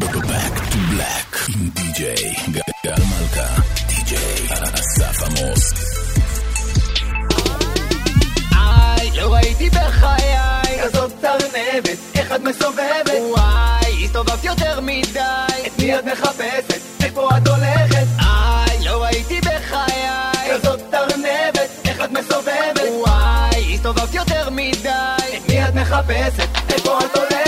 Back to black עם די.ג'יי גל מלכה, די.ג'יי אסף עמוס. איי, לא ראיתי בחיי כזאת ארנבת, איך את מסובבת? וואי, הסתובבת יותר מדי את מי את מחפשת? איפה את הולכת? איי, לא ראיתי בחיי כזאת ארנבת, איך את מסובבת? וואי, הסתובבת יותר מדי את מי את מחפשת? איפה את הולכת?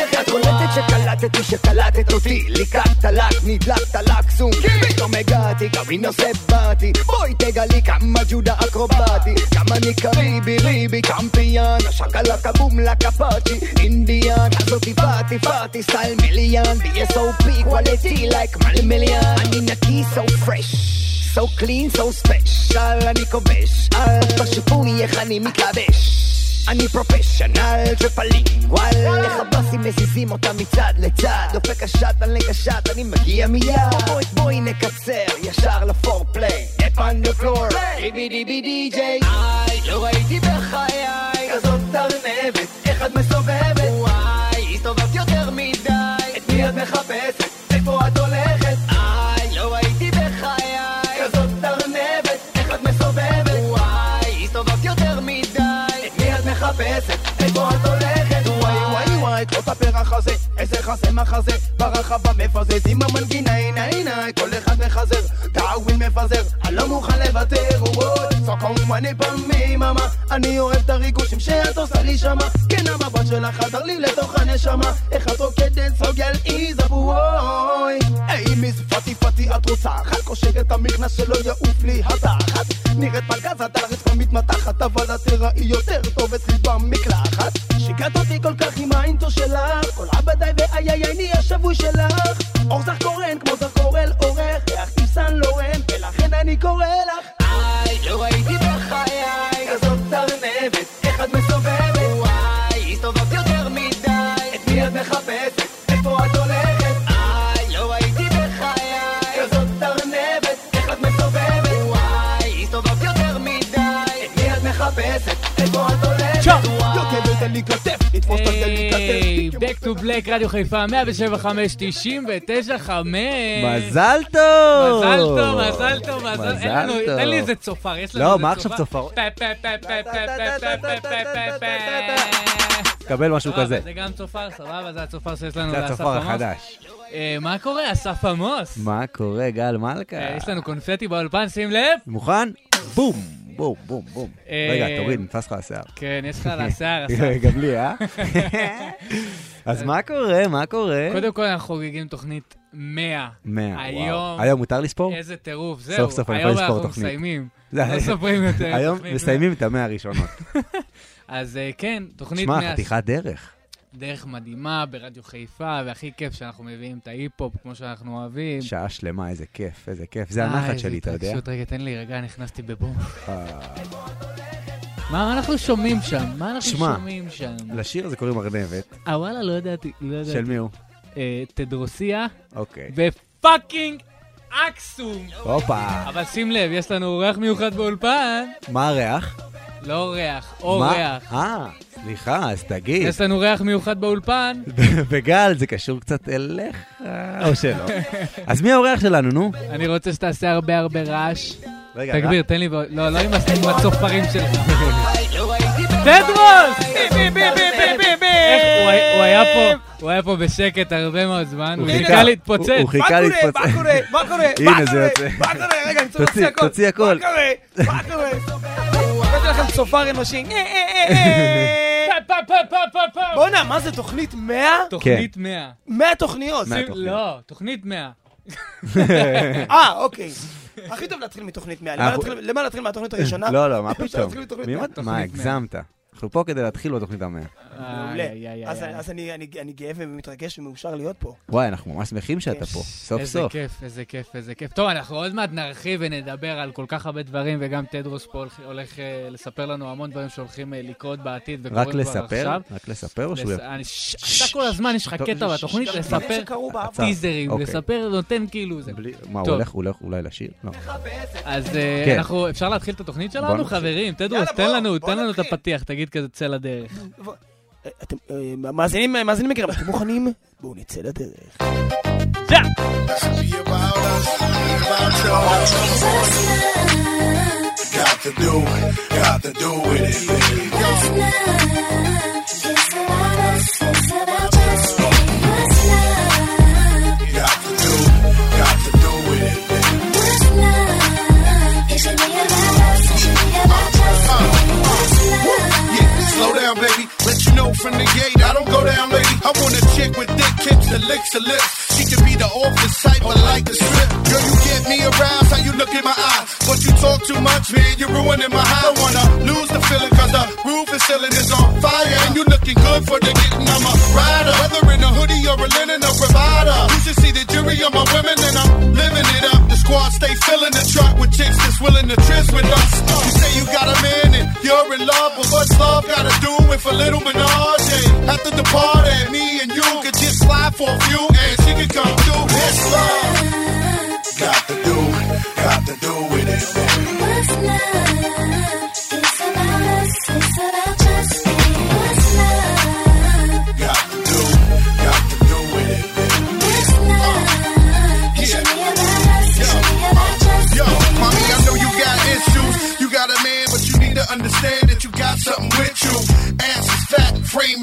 שקלטתי שקלטת אותי. ליקקת לק, נדלקת לק סום פתאום הגעתי, גם הנה באתי. בואי תגלי כמה ג'ודה אקרובטי. כמה אני קריבי ריבי קמפיין השקלקה בום לקפאצ'י. אינדיאן הזאתי פאטי פאטי סטייל מיליאן ב-SOP quality like מלמיליאן אני נקי so fresh so clean so special. אני כובש תחשבוני איך אני מתלבש אני פרופשיונל טריפלינגוואל איך הבאסים מזיזים אותם מצד לצד? דופק השטן לקשט אני מגיע מיד. בואי בואי נקצר ישר לפורפליי. אפ on the floor דיבי דיבי די-ג'יי. איי לא ראיתי בחיי. כזאת ארנבת איך את מסובבת. וואי הסתובבת יותר מדי. את מי את מחפשת קחו את הפרח הזה, איזה חזה מחזה, ברחבה מפזז עם המנגינה הנה הנה, כל אחד מחזר, טאוויל מפזר, אני לא מוכן לוותר, וואי, סוכום אני פעמי מאמה, אני אוהב את הריגושים שאת עושה לי שמה, כן המבט שלך חדר לי לתוך הנשמה, איך את רוקדת סוגל איזה וואי, היי מיס פאטי פאטי את רוצה אחת, קושרת את המכנס שלא יעוף לי התחת, נראית פלגזת על הרצפה מתמתחת, אבל את תראי יותר טוב אצלי במקלחת, she to black, רדיו חיפה, 175, 99, 5. מזל טוב! מזל טוב, מזל טוב, מזל טוב. אין לי איזה צופר, יש לנו איזה צופר. לא, מה עכשיו צופר? תקבל משהו כזה. זה גם צופר, סבבה, זה הצופר שיש לנו. זה הצופר החדש. מה קורה, אסף עמוס? מה קורה, גל מלכה? יש לנו קונפטי באולפן, שים לב. מוכן? בום! בום, בום, בום. אה, רגע, תוריד, נתפס לך השיער. כן, יש לך על השיער, אסף. גם לי, אה? אז מה קורה, מה קורה? קודם כל אנחנו חוגגים תוכנית 100. 100, היום- וואו. היום מותר לספור? איזה טירוף, זהו. סוף סוף אני יכול היום לספור אנחנו תוכנית. מסיימים. זה- לא סופרים יותר. היום מסיימים את המאה הראשונות. 100. אז אה, כן, תוכנית 100. שמע, חתיכת דרך. דרך מדהימה ברדיו חיפה, והכי כיף שאנחנו מביאים את ההיפ-הופ כמו שאנחנו אוהבים. שעה שלמה, איזה כיף, איזה כיף. זה אה, הנחת איזה שלי, אתה יודע? התרגשות. רגע, תן לי, רגע, נכנסתי בבום. אה, מה אנחנו שומעים שם? מה אנחנו שומעים שם? לשיר הזה קוראים ארנבת. אה, וואלה, לא ידעתי, לא ידעתי. של מי הוא? אה, תדרוסיה אוקיי. ופאקינג אקסום. הופה. אבל שים לב, יש לנו אורח מיוחד באולפן. מה הריח? לא אורח, או מה? ריח. אה, סליחה, אז תגיד. יש לנו ריח מיוחד באולפן. וגל, זה קשור קצת אליך, או שלא? אז מי האורח שלנו, נו? אני רוצה שתעשה הרבה הרבה רעש. רגע, תגביר, תן לי... לא, לא עם הצופרים שלך. טדרוס! איך, הוא היה- הוא היה פה, הוא היה פה בשקט הרבה מאוד זמן, הוא חיכה. להתפוצץ. הוא- חיכה להתפוצץ. מה קורה? מה קורה? הנה, מה זה קורה? יוצא. מה קורה? רגע, אני צריך להוציא הכל. תוציא הכל. מה קורה? מה קורה? לכם צופר אנושי. בואנה, מה זה, תוכנית 100? תוכנית 100. 100 תוכניות. לא, תוכנית 100. אה, אוקיי. הכי טוב להתחיל מתוכנית 100. למה להתחיל מהתוכנית הראשונה? לא, לא, מה פתאום? מה, הגזמת. אנחנו פה כדי להתחיל בתוכנית המאה. מעולה. איי, אז אני אני- אני גאה ומתרגש ומאושר להיות פה. וואי, אנחנו ממש שמחים שאתה. פה, סוף איזה סוף. כיף, איזה כיף, איזה כיף. טוב, אנחנו עוד מעט נרחיב ונדבר על כל כך הרבה דברים, וגם תדרוס פה הולך- אה, לספר לנו המון דברים שהולכים אה, לקרות בעתיד רק וקורים כבר לספר? עכשיו. רק לספר או שהוא... אתה כל הזמן, יש לך קטע בתוכנית לספר. טיזרים, אוקיי. לספר, נותן כאילו זה. מה, הוא. הולך, הוא הולך אולי לשיר? לא. אז אה, כן. אנחנו, אפשר להתחיל את התוכנית שלנו. חברים? תדרוס, יאללה, תן לנו, בוא תן לנו את. הפתיח, תגיד כזה צא לדרך. אתם אה, מאזינים מאזינים יקרים, אתם מוכנים? בואו נצא לדרך. Got to do it, got to do it, baby. Got slow down, baby. Let you know from the gate, I don't go down, lady. I want a chick with thick hips that licks her lips. She can be the office type, but like the strip. Girl, you get me aroused, how you look in my eyes. But you talk too much, man, you're ruining my high. I wanna lose the feeling, cause the roof is ceiling is on fire. And you looking good for the getting, I'm a rider. Whether in a hoodie or a linen or provider. You should see the jury on my women, and I'm living it up. The squad stay filling the truck with chicks that's willing to tryst with us. You say you got a man and you're in love, but love gotta do with a little menage? Yeah. After the party, me and you could just slide for a few, and she could come through. It's love. Got to do got to do with it, baby. Got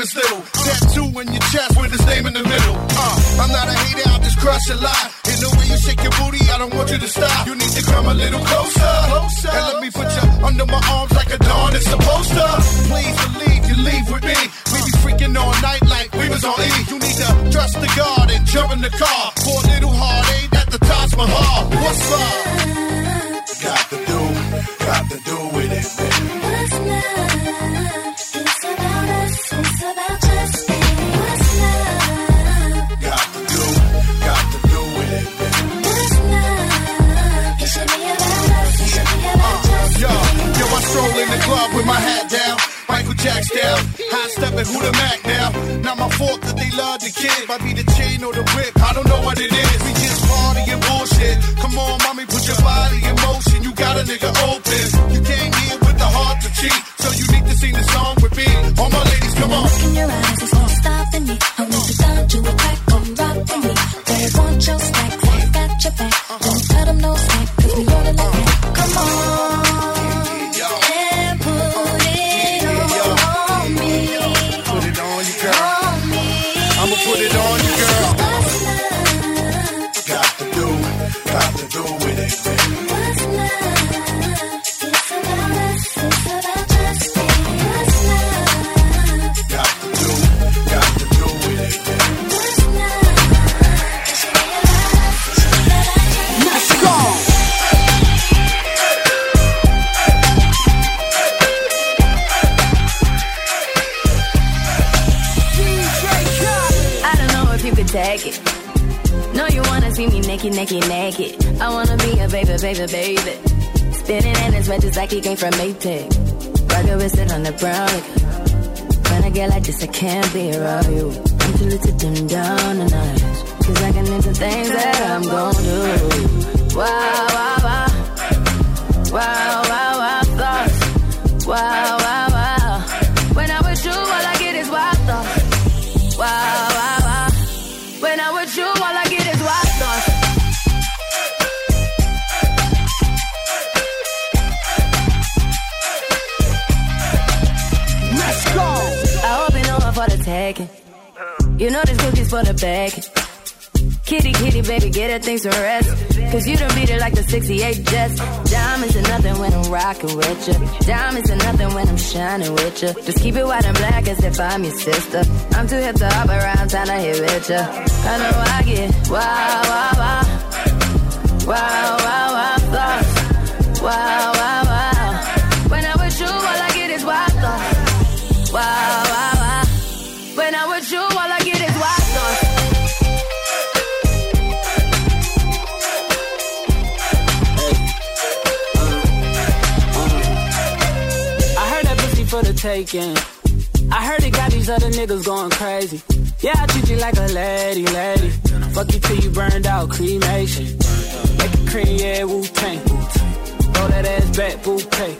frame little. Tattoo in your chest with his name in the middle. Uh, I'm not a hater, I'll just crush a lie. In the way you shake your booty, I don't want you to stop. You need to come a little closer. closer. And let me put you under my arms like a dawn is supposed to. Please believe you leave with me. We be freaking all night like we was on E. You need to trust the God and jump in the car. A little heartache at the Taj Mahal. What's up? Got to do, got to do with it, baby. In the club with my hat down. Michael Jack style, high stepping, who the Mac now? Not my fault that they love the kid. Might be the chain or the whip, I don't know what it is. We just party and bullshit. Come on, mommy, put your body in motion. You got a nigga open. You came here with the heart to cheat, so you need to sing the song with me. All my ladies, come on. Look in your eyes, it's not stopping me. I want to start to attack, come be baby. Spinning in his red just like he came from Maytag. Rocket it on the brown. Like, when I get like this, I can't be around you. I'm too little to dim down the night. Cause I can into things that I'm gon' do. Wow, wow, wow. Wow, wow, wow, thoughts. Wow. For the bag. Kitty, kitty, baby, get her things to rest. Cause you done beat it like the 68 Jets. Diamonds are nothing when I'm rocking with you. Diamonds are nothing when I'm shining with you. Just keep it white and black as if I'm your sister. I'm too hip to hop around, time to hit with ya. I know I get wow, wow, wow. Wow, wow, wow, thoughts. Taking. I heard it got these other niggas going crazy. Yeah, I treat you like a lady, lady. Fuck you till you burned out, cremation. Make it cream, yeah, Wu Tang. Throw that ass back, bouquet.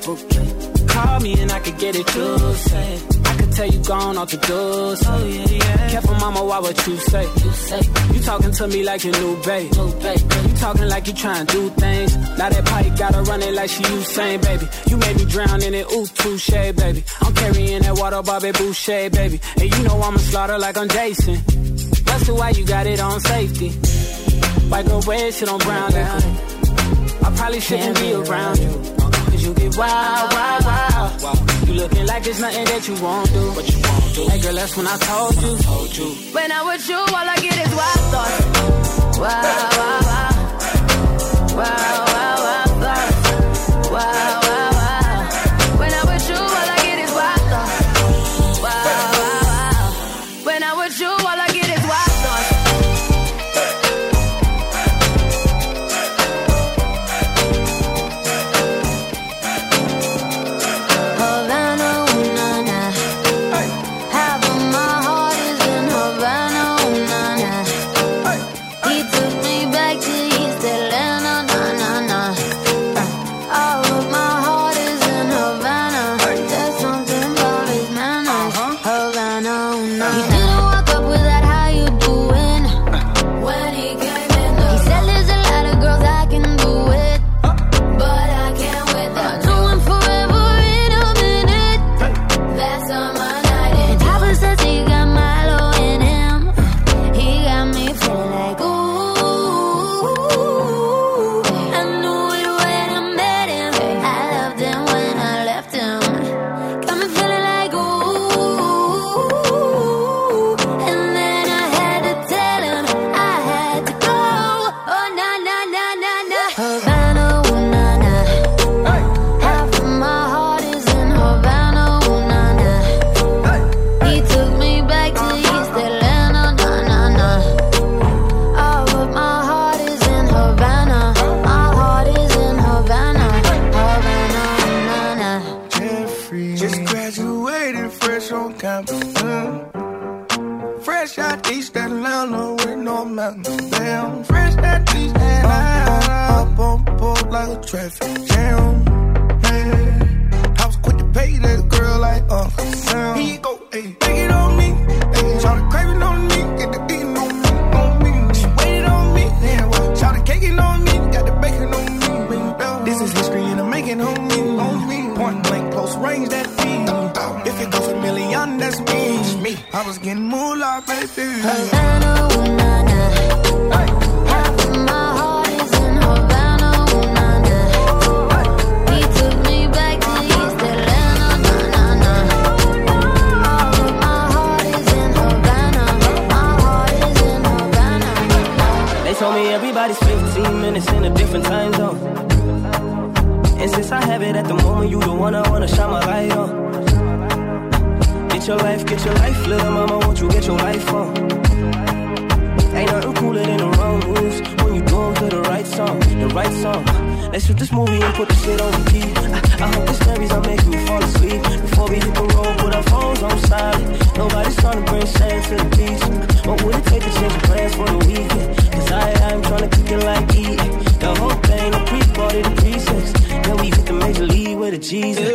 Call me and I could get it, you say. Tell you gone off the doors. Oh, yeah, yeah. Careful, mama, why what you say? You say you talking to me like your new babe. New babe. You talking like you trying to do things. Now that pipe gotta run it like she Usain, baby. You made me drown in it, ooh, touche, baby. I'm carrying that water, Bobby Boucher, baby. And you know I'ma slaughter like I'm Jason. That's why you got it on safety. White girl, red shit on brown down. I probably shouldn't be around you. You get wild, wild, wild. You looking like there's nothing that you won't do. What you won't do. Hey girl, that's when I told you. Told you. When I'm with you, all I get is wild thoughts. Wow. Wow, wow, wow, it at the moment, you the one I wanna shine my light on. Get your life, get your life, little mama, won't you get your life on? Ain't nothing cooler than the wrong moves when you 'em to the right song, the right song. Let's shoot this movie and put the shit on repeat. I, I hope this memories are making me fall asleep Before we hit the road, put our phones on silent Nobody's trying to bring sand to the beach What would it take to change plans for the weekend? Cause I, I am trying to kick it like eating. The whole thing, the pre-party, the pre-sex. Then we hit the major league with a Jesus.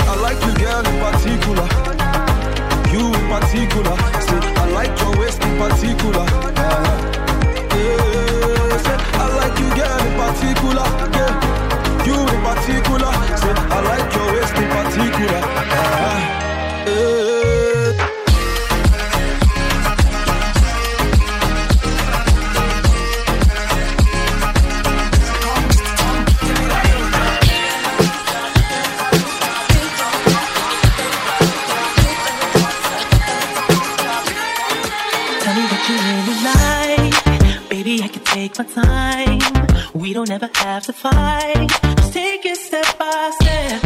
I like you, girl, in particular. You in particular. Say, I like your waist in particular. Uh, yeah, say, I like you, girl, in particular. Yeah, you in particular. Say, I like your waist in particular. Uh, yeah. Don't ever have to fight. Just take it step by step.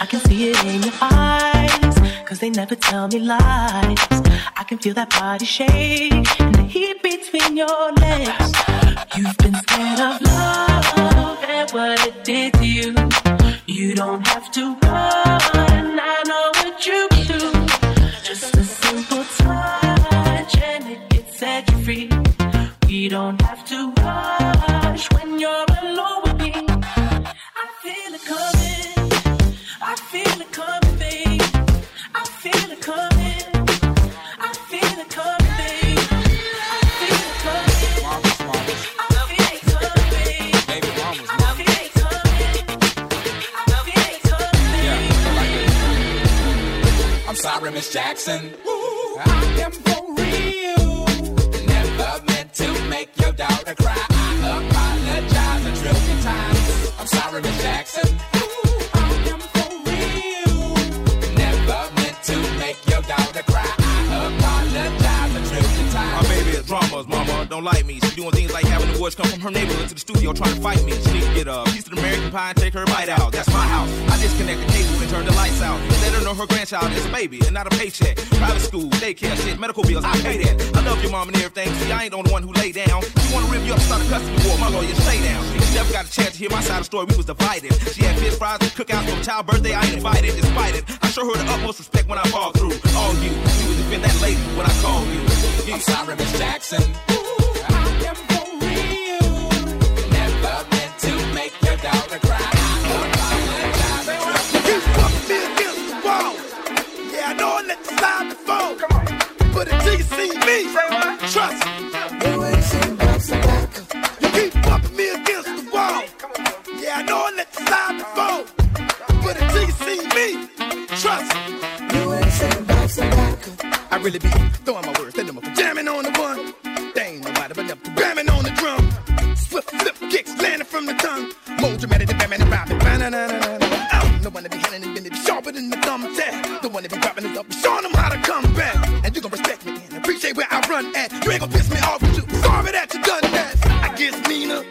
I can see it in your eyes. Cause they never tell me lies. I can feel that body shake and the heat between your legs. You've been scared of love Miss Jackson. I am for real. Never meant to make your daughter cry. I apologize a trillion times. I'm sorry, Miss Jackson. Don't like me. She doing things like having the boys come from her neighborhood to the studio trying to fight me. She need to get a piece of American pie and take her bite out. That's my house. I disconnect the cable and turn the lights out. Let her know her grandchild is a baby and not a paycheck. Private school, daycare, shit, medical bills, I pay that. I love your mom and everything. See, I ain't the only one who lay down. She wanna rip you up, start a custody war. My lawyer, stay down. She never got a chance to hear my side of the story. We was divided. She had fish fries and cookouts for child birthday. I ain't invited, despite it. I show her the utmost respect when I fall through. All you, you would defend that lady when I call you. I'm sorry, Miss Jackson. I You see me, trust me. You ain't seen bounce back. You keep bumping me against the wall. Yeah, I know I let the slide before. But until you trust me. You ain't seen bounce back. I really be throwing my words, letting them up, jamming on the one. They ain't nobody but them bamming on the drum. Swift flip kicks landing from the tongue. More dramatic than Batman and Robin. Ba-na-na-na-na. Oh, no one to be handling it, been sharper than the thumbtack. The one that be dropping it up, showing them how to come back. Run at. You ain't gon' piss me off with you. Sorry that you done that. I guess meaner,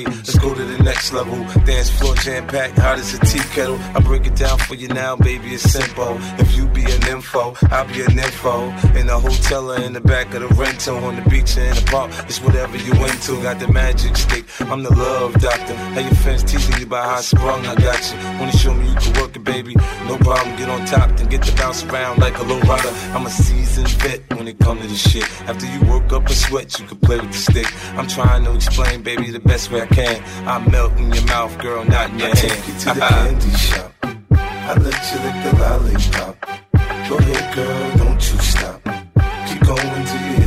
let's go to the next level. Dance floor jam packed, hot as a tea kettle. I break it down for you now, baby, it's simple. If you be an info, I'll be an info. In the hotel or in the back of the rental, on the beach or in the park, it's whatever you into. Got the magic stick, I'm the love doctor. How your fans teasing you about how I sprung, I got you. Wanna show me you can work it, baby? No problem, get on top, then get to bounce around like a low rider. I'm a seasoned vet come to this shit. After you work up a sweat, you can play with the stick. I'm trying to explain, baby, the best way I can. I melt in your mouth, girl, not in your I hand. take you to the candy shop. I let you lick the lollipop. Go ahead, girl, don't you stop. Keep going till you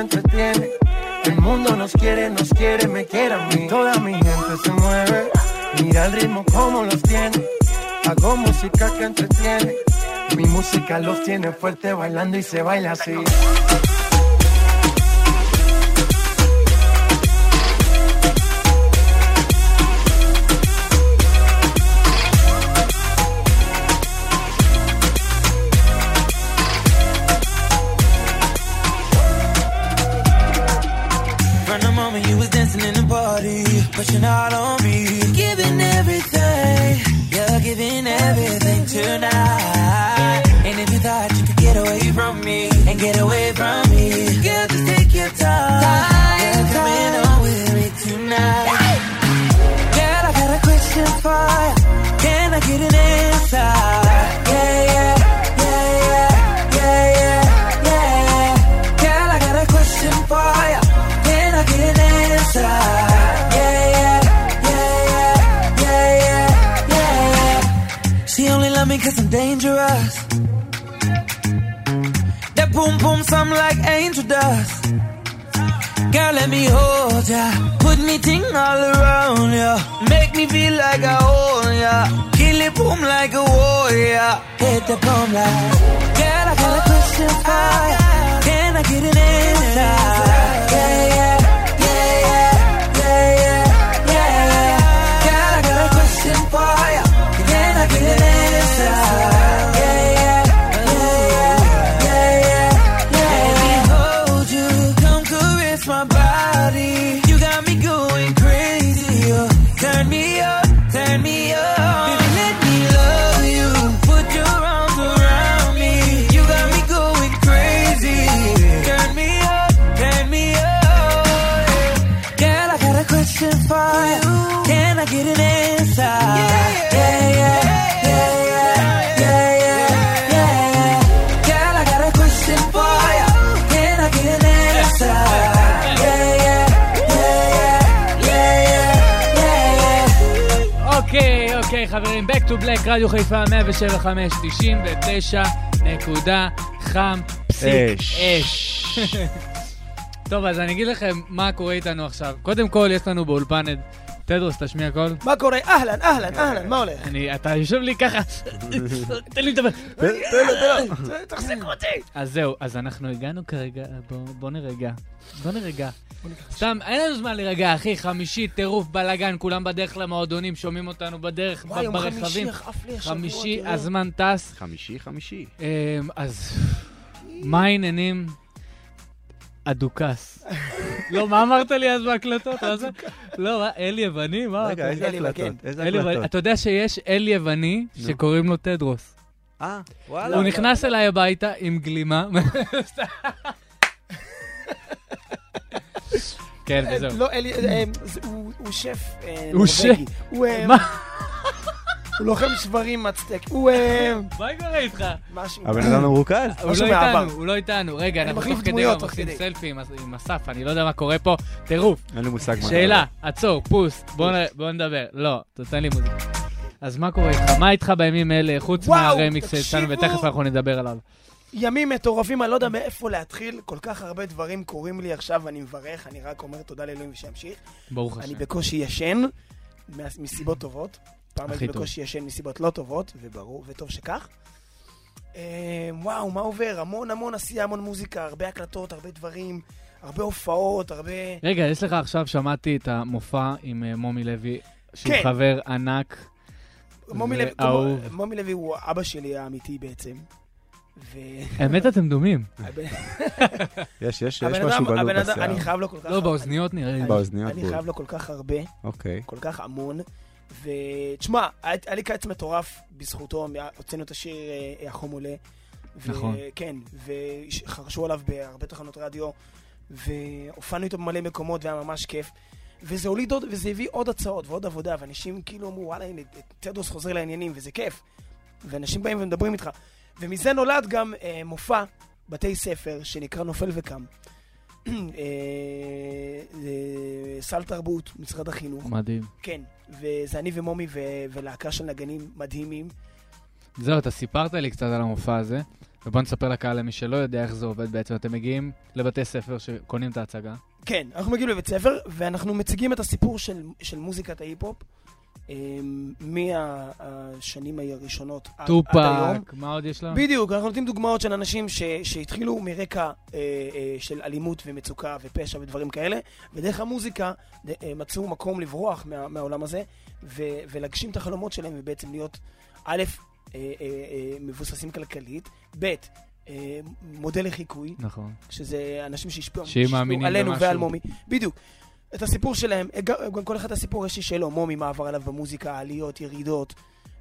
entretiene. El mundo nos quiere, nos quiere, me quiere a mí. Toda mi gente se mueve. Mira el ritmo como los tiene. Hago música que entretiene. Mi música los tiene fuerte bailando y se baila así. Some like angel dust. Girl, let me hold ya. Put me ting all around ya. Make me feel like I own ya. Kill it boom like a warrior. Hit the boom like. Girl, I got a question for ya. Can I get an answer? Yeah, yeah, yeah, to Black, רדיו חיפה 175, 99 נקודה חם פסיק אש. אש. טוב, אז אני אגיד לכם מה קורה איתנו עכשיו. קודם כל, יש לנו באולפן את תדרוס, תשמיע קול. מה קורה? אהלן, אהלן, אהלן, מה הולך? אני, אתה יושב לי ככה, תן לי לדבר. תן לו, תן לו. תחזיק אותי. אז זהו, אז אנחנו הגענו כרגע, בוא, נרגע. בוא נרגע. סתם, אין לנו זמן להירגע, אחי, חמישי, טירוף, בלאגן, כולם בדרך למועדונים, שומעים אותנו בדרך, וואי, יום ברכבים. חמישי, לי השבוע. הזמן טס. חמישי, חמישי. אמ, אז מה העניינים? אדוקס. לא, מה אמרת לי אז בהקלטות? לא, מה, אל יווני? מה? רגע, אתה- איזה הקלטות? איזה. הקלטות? אתה יודע שיש אל יווני. שקוראים לו תדרוס. אה, וואלה. הוא נכנס אליי הביתה עם גלימה. כן, אה, וזהו. לא, אלי, אה, זה- הוא שף אה, הוא נורבגי. שף? הוא, אה, מה? הוא לוחם שברים מצטק. הוא... אה, מה קורה איתך? משהו. הבן אדם מרוכז. הוא משהו לא מהעבר. איתנו, הוא לא איתנו. רגע, אני אנחנו תוך כדי תוך עושים. סלפי עם- אסף, אני לא יודע מה קורה פה. טירוף. אין לי מושג מה. שאלה, עצור, פוס, בוא נדבר. לא, תתן לי מוזיקה. אז מה קורה איתך? מה איתך בימים אלה, חוץ מהרמיקס שלנו. ותכף אנחנו נדבר עליו. ימים מטורפים, אני לא יודע מאיפה להתחיל. כל כך הרבה דברים קורים לי עכשיו, ואני מברך, אני רק אומר תודה לאלוהים ושימשיך. ברוך אני השם. בקושי ישן, מסיבות טובות. פעם הייתי. בקושי ישן מסיבות לא טובות, וברור, וטוב שכך. אה, וואו, מה עובר? המון המון עשייה, המון מוזיקה, הרבה הקלטות, הרבה דברים, הרבה הופעות, הרבה... רגע, יש לך עכשיו, שמעתי את המופע עם אה, מומי לוי, שהוא כן. חבר ענק. מומי לוי- ואהוב. מומי לוי הוא אבא שלי האמיתי בעצם. ו... האמת, אתם דומים. יש, יש, יש משהו אדם- בשיער. אני חייב לו כל כך... לא, באוזניות נראה לי. אני- באוזניות אני. חייב לו כל כך הרבה, אוקיי. כל כך המון. ותשמע, היה לי קיץ מטורף בזכותו, הוצאנו את השיר אה, החום עולה. נכון. כן, וחרשו עליו בהרבה תחנות רדיו, והופענו איתו במלא מקומות, והיה ממש כיף. וזה הוליד עוד, וזה הביא עוד הצעות ועוד עבודה, ואנשים כאילו אמרו, וואלה, הנה, תדרוס חוזר לעניינים, וזה כיף. ואנשים באים ומדברים איתך. ומזה נולד גם אה, מופע בתי ספר שנקרא נופל וקם. אה, זה סל תרבות, משרד החינוך. מדהים. כן, וזה אני ומומי ו- ולהקה של נגנים מדהימים. זהו, אתה סיפרת לי קצת על המופע הזה, ובוא נספר לקהל למי שלא יודע איך זה עובד בעצם. אתם מגיעים לבתי ספר שקונים את ההצגה. כן, אנחנו מגיעים לבית ספר, ואנחנו מציגים את הסיפור של, של מוזיקת ההיפ-הופ, מהשנים הראשונות עד, עד היום. טופק, מה עוד יש לנו? בדיוק, אנחנו נותנים דוגמאות של אנשים ש, שהתחילו מרקע אה, אה, של אלימות ומצוקה ופשע ודברים כאלה, ודרך המוזיקה אה, מצאו מקום לברוח מה, מהעולם הזה, ו, ולהגשים את החלומות שלהם, ובעצם להיות, א', אה, אה, אה, מבוססים כלכלית, ב', מודל לחיקוי, נכון. שזה אנשים שהשפיעו עלינו במשהו. ועל מומי. בדיוק. את הסיפור שלהם, אה, גם כל אחד הסיפור האישי שלו, מומי, מה עבר עליו במוזיקה, עליות, ירידות,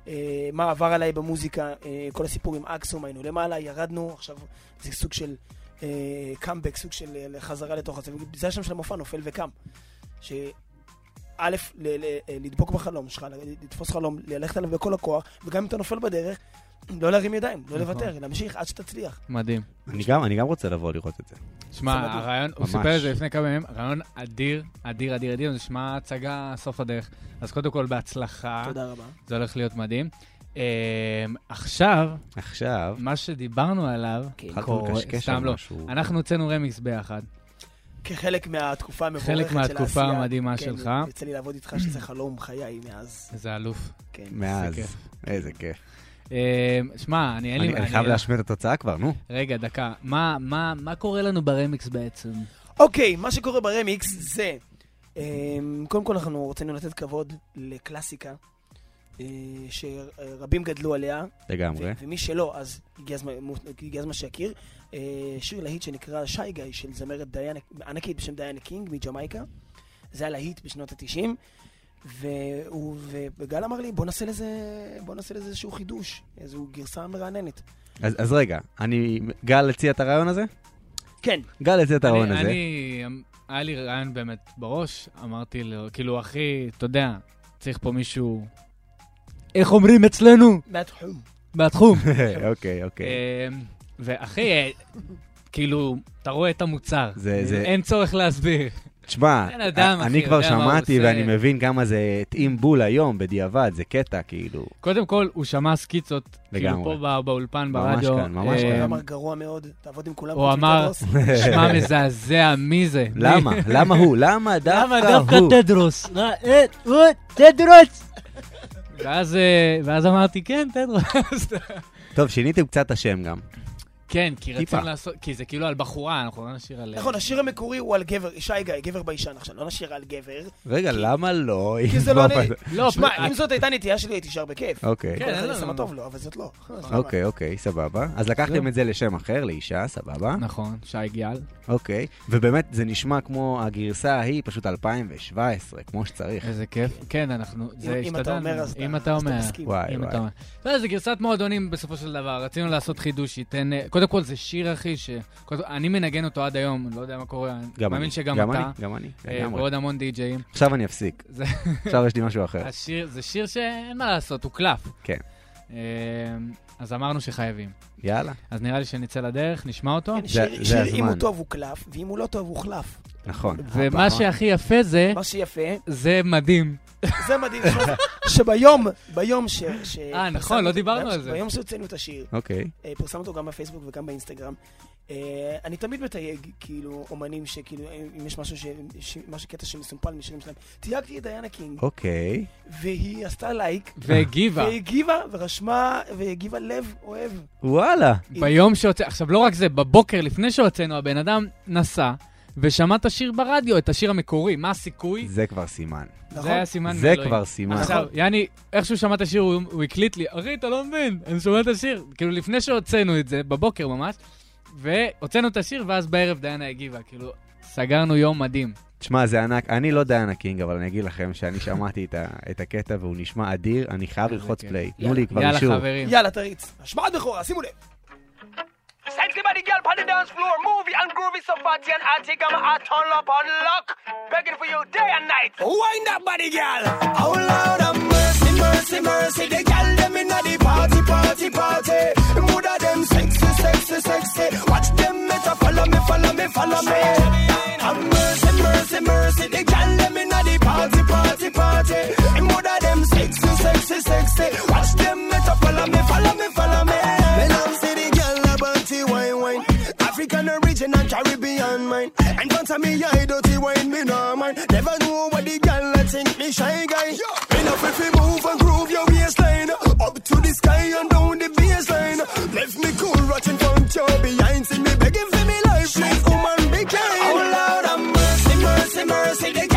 אה, מה עבר עליי במוזיקה, אה, כל הסיפור עם אקסום, היינו למעלה, ירדנו, עכשיו זה סוג של קאמבק, סוג של חזרה לתוך הזה, זה השם של המופע, נופל וקם. ל- אה, לדבוק בחלום שלך, לתפוס חלום, ללכת עליו בכל הכוח, וגם אם אתה נופל בדרך, לא להרים ידיים, לא נכון. לוותר, להמשיך עד שתצליח. מדהים. אני גם, אני גם רוצה לבוא לראות את זה. שמע. הרעיון, הוא. סיפר את זה לפני כמה ימים, רעיון אדיר, אדיר, אדיר, אדיר, זה נשמע הצגה סוף הדרך. אז קודם כל, בהצלחה. תודה רבה. זה הולך להיות מדהים. אמ, עכשיו, עכשיו, מה שדיברנו עליו, לקשקש סתם על לא. אנחנו הוצאנו רמיקס ביחד. כחלק מהתקופה המבורכת של חלק העשייה. מהתקופה המדהימה כן, שלך. יוצא לי לעבוד איתך שזה חלום חיי מאז. איזה אלוף. כן. מאז. איזה כיף. אמ, שמע, אני אין לי... אני חייב להשמיע את התוצאה כבר, נו. רגע, דקה. מה- מה מה קורה לנו ברמיקס בעצם? אוקיי, מה שקורה ברמיקס זה, אמ, קודם כל אנחנו רצינו לתת כבוד לקלאסיקה, אה, שרבים גדלו עליה. לגמרי. ומי שלא, אז הגיע הזמן- הגיע הזמן שיכיר. אה, שיר להיט שנקרא שי גיא, של זמרת דיאנה, ענקית בשם דיאנה קינג מג'מייקה. זה היה להיט בשנות ה-90. והוא, וגל אמר לי, בוא נעשה לזה, בוא נעשה לזה איזשהו חידוש, איזו גרסה מרעננת. אז אז רגע, אני... גל הציע את הרעיון הזה? כן. גל הציע את הרעיון אני- הזה. אני, היה לי רעיון באמת בראש, אמרתי לו, כאילו, אחי, אתה יודע, צריך פה מישהו... איך אומרים אצלנו? מהתחום. מהתחום. אוקיי, אוקיי. אמ, ואחי, אה, כאילו, אתה רואה את המוצר. זה- זה- אין צורך להסביר. תשמע, אני כבר שמעתי. ואני מבין כמה זה התאים בול היום, בדיעבד, זה קטע, כאילו. קודם כל, הוא שמע סקיצות, כאילו. פה בא- באולפן, ממש ברדיו. כאן, ממש אמ, כאן. הוא אמר גרוע מאוד, תעבוד עם כולם. הוא אמר, מטדרוס." שמע, מזעזע, מי זה? מי?" למה? למה הוא? למה דווקא הוא? למה דווקא תדרוס? אה, אה, תדרוס! ואז, אה, ואז אמרתי, כן, תדרוס. טוב, שיניתם קצת את השם גם. כן, כי טיפה. רצינו לעשות, כי זה כאילו על בחורה, אנחנו לא נשאיר על... נכון, השיר המקורי הוא על גבר, שי גיא, גבר ביישן. עכשיו, לא נשאיר על גבר. רגע, למה לא? כי זה לא אני. לא, שמע, פ- אם זאת הייתה נטייה שלי, הייתי שר בכיף. אוקיי. כן, אחד אין יעשה לנו- מה טוב לו, אבל זאת לא. אוקיי, אוקיי, סבבה. אז לקחתם את זה לשם אחר, לאישה, סבבה. נכון, שי גיאל. אוקיי. ובאמת, זה נשמע כמו הגרסה ההיא, פשוט 2017, כמו שצריך. איזה כיף. כן, אנחנו, זה השתדלנו. אומר, אם אתה- אתה אז אתה אומר. מסכים. וואי, אם וואי. אומר. זה גרסת מועדונים בסופו של דבר. רצינו לעשות חידוש שייתן... קודם כל, זה שיר, אחי, ש... קודם אני מנגן אותו עד היום, לא יודע מה קורה. אני גם מאמין אני, שגם גם אתה. אני, גם אני, אה, לגמרי. ועוד המון די-ג'אים. עכשיו אני אפסיק. זה- עכשיו יש לי משהו אחר. השיר, זה שיר שאין מה לעשות, הוא קלף. כן. אה, אז אמרנו שחייבים. יאללה. אז נראה לי שנצא לדרך, נשמע אותו. כן, שיר- שיר אם הוא טוב הוא קלף, ואם הוא לא טוב הוא חלף. נכון. ומה שהכי יפה זה... מה שיפה, זה מדהים. זה מדהים, שביום, ביום ש... אה, נכון, לא דיברנו על זה. ביום שהוצאנו את השיר, אוקיי. אה, פרסמנו אותו גם בפייסבוק וגם באינסטגרם. אה, אני תמיד מתייג, כאילו, אומנים שכאילו, אם יש משהו ש... ש- משהו קטע שמסומפל משירים שלהם. תייגתי את דיאנה קינג, אוקיי. והיא עשתה לייק. והגיבה. והגיבה, ורשמה, והגיבה לב אוהב. וואלה. ביום שהוצא... עכשיו, לא רק זה, בבוקר לפני שהוצאנו, הבן אדם נסע ושמע את השיר ברדיו, את השיר המקורי. מה הסיכוי? זה כבר סימן. זה היה סימן זה מאלוהים. כבר סימן. עכשיו, יעני, איך שהוא שמע את השיר, הוא, הוא הקליט לי, אחי, אתה לא מבין, אני שומע את השיר. כאילו, לפני שהוצאנו את זה, בבוקר ממש, והוצאנו את השיר, ואז בערב דיינה הגיבה. כאילו, סגרנו יום מדהים. תשמע, זה ענק. אני לא דיאנה קינג, אבל אני אגיד לכם שאני שמעתי את ה- את הקטע והוא נשמע אדיר, אני חייב ללחוץ פליי. תנו לי כבר יאללה, אישור. חברים. יאללה, תריץ. השמעת בכורה, שימו לב. Sexy body girl on the dance floor, movie and groovy so fatty and hotty, got my heart turn up on lock, begging for you day and night. Wind that body girl. Oh Lord have mercy, mercy, mercy, the girl them inna the party, party, party. Mood of them sexy, sexy, sexy. Watch them better follow me, follow me, follow me. Have mercy, mercy, mercy, the girl them inna the party, party, party. Mood of them sexy, sexy, sexy. Watch them better follow me, follow me, follow me. African origin and Caribbean mine. In front of me, I dirty wine me no mind. Never know what the girl a think me shy guy. Enough if you move and groove your waistline up to the sky and down the baseline. Left me cool rocking front your behind. See me begging for me life, please woman be kind. Oh Lord have mercy, mercy, mercy.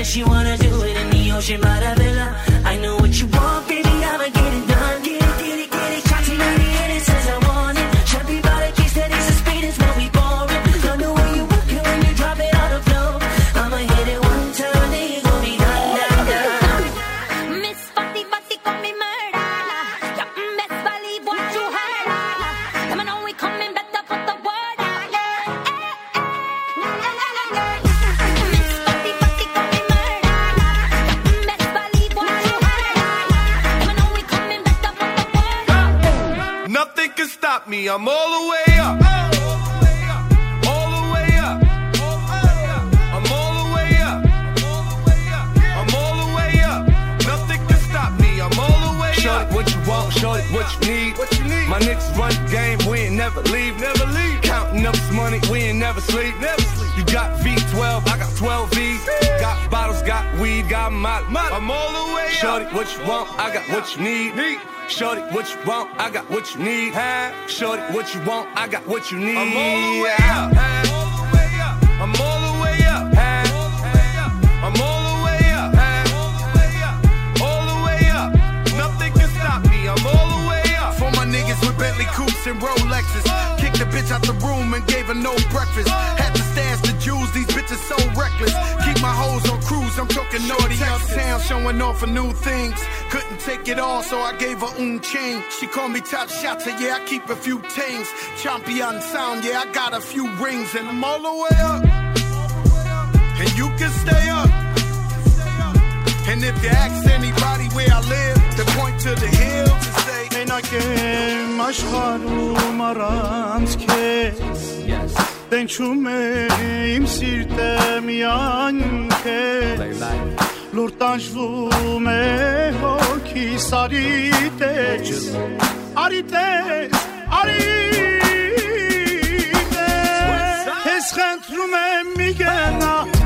Says she wanna do it in the ocean by the villa. What you want, I got what you need. I'm all the way up. I'm all the way up. I'm all the way up. I'm all the way up. Nothing can stop me. I'm all the way up. For my niggas with Bentley coupes and Rolexes. Kicked the bitch out the room and gave her no breakfast. Had to stash the jewels, these bitches so reckless. Keep my hoes on cruise, I'm talking naughty uptown, showing off for new things take it all, so I gave her un chain. She called me top Tachata, yeah, I keep a few tings. Champion sound, yeah, I got a few rings, and I'm all the way up. And you can stay up. And if you ask anybody where I live, they point to the hills and say, عینکم اشخار مرامز کس دن چومه ایم سیرتم یان کس لورتان شومه هول կյանքիս արիտես, արիտես, արիտես, ես խնդրում եմ մի գնա,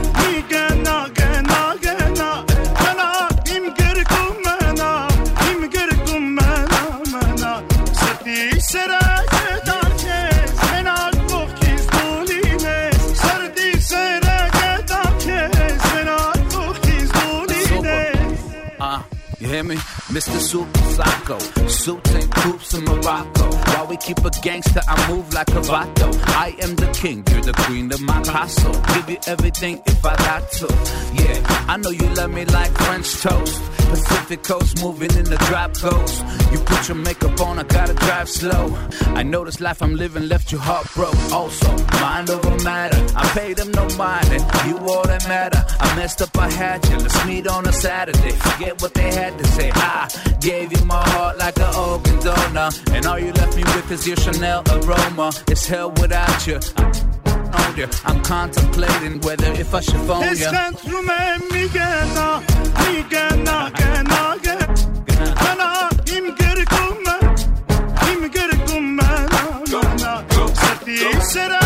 Mr. Super Psycho. Suits and coops in Morocco. While we keep a gangster, I move like a vato. I am the king, you're the queen of my castle. Give you everything if I got to. Yeah, I know you love me like French toast. Pacific coast moving in the drop coast. You put your makeup on, I gotta drive slow. I know this life I'm living left you heartbroken. Also, mind over matter. I paid them no mind, and you all that matter. I messed up, I had you. Let's meet on a Saturday. Forget what they had to say. I gave you my heart like an open donor, and all you left me with is your Chanel aroma. It's hell without you. I I'm contemplating whether if I should phone you. عشقت رو من میگه نه میگه نه که نه انا imger na na na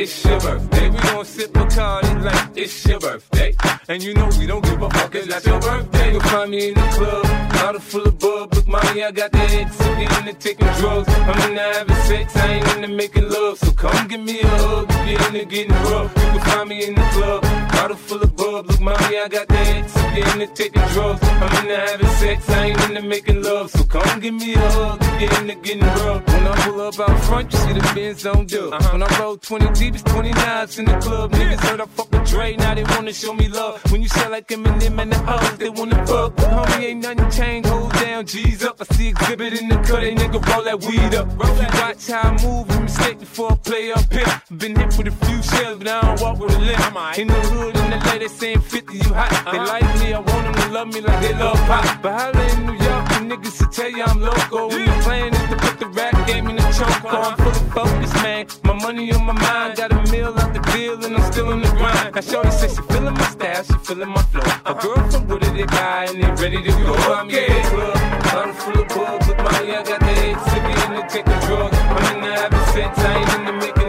it's your birthday. We gon' sip Bacardi like it's your birthday. And you know we don't give a fuck, it's not your birthday. You'll find me in the club, bottle full of bub. Look, mommy, I got the head, so get into taking drugs. I'm into having sex, I ain't into making love. So come give me a hug, you're into getting rough. You can find me in the club, bottle full of bub. Look, mommy, I got the head, so get into taking drugs. I'm into having sex, I ain't into making love. So come give me a hug, if you into getting rough. When I pull up out front, you see the Benz on dub. When I roll 20 deep, it's 29s in the club. Niggas heard I fuck with Dre, now they wanna show me love. When you sell like Eminem and the hoes, they wanna fuck. But Homie, ain't nothing changed, hold down, G's up. I see Xzibit in the cut, they nigga roll that weed up. If you watch how I move, you mistake before I play up here. Been hit with a few shells, but I don't walk with a limp. In the hood, in the lady saying 50, you hot. They like me, I want them to love me like they love pop. But holla in New York, the niggas to tell you I'm loco. When plan is to put the rap game in the choke. I'm full of focus, man. My money on my mind, got a meal out the deal, and I'm still in the grind. Now, Shorty says she feeling my style, she feeling my flow. A girl from Wooded, they guy, and they ready to go. I'm in the club, I'm full of bugs with money, I got the head sippy and the take the drugs. I'm in the having sex, I ain't in the making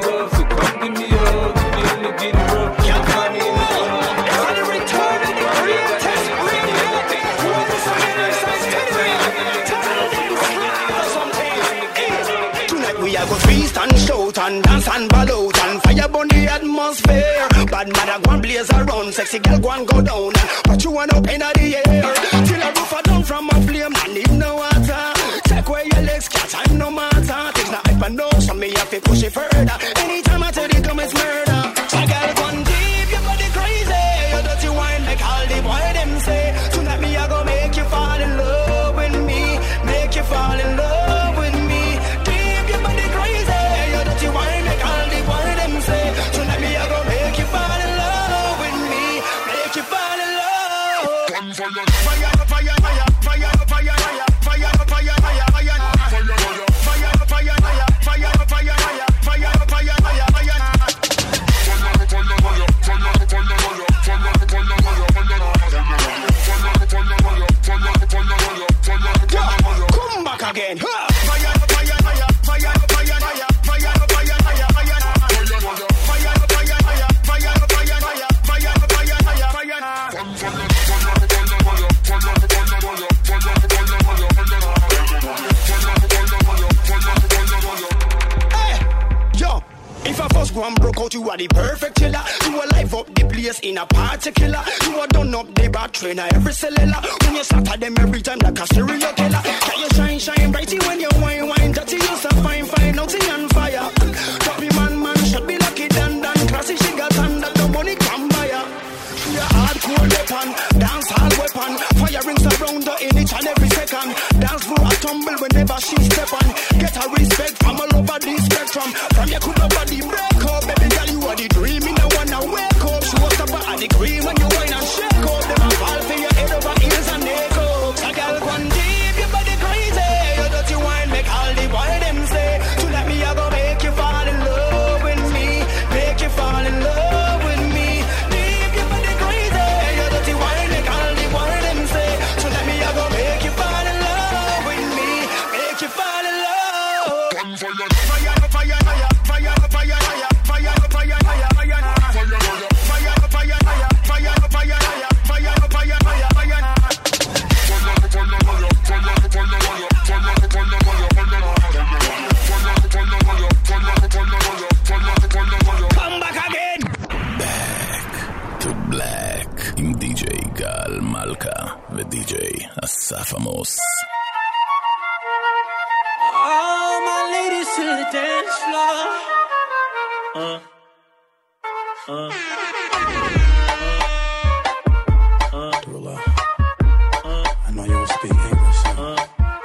and dance and ball out and fire burn the atmosphere. Bad a go and blaze around, sexy girl go and go down put you one up in the air. Till a roof down from a flame, I need no water. Take away your legs, catch time no matter. Things not hype and no, so me have to push it further. Anytime I tell you come it's murder.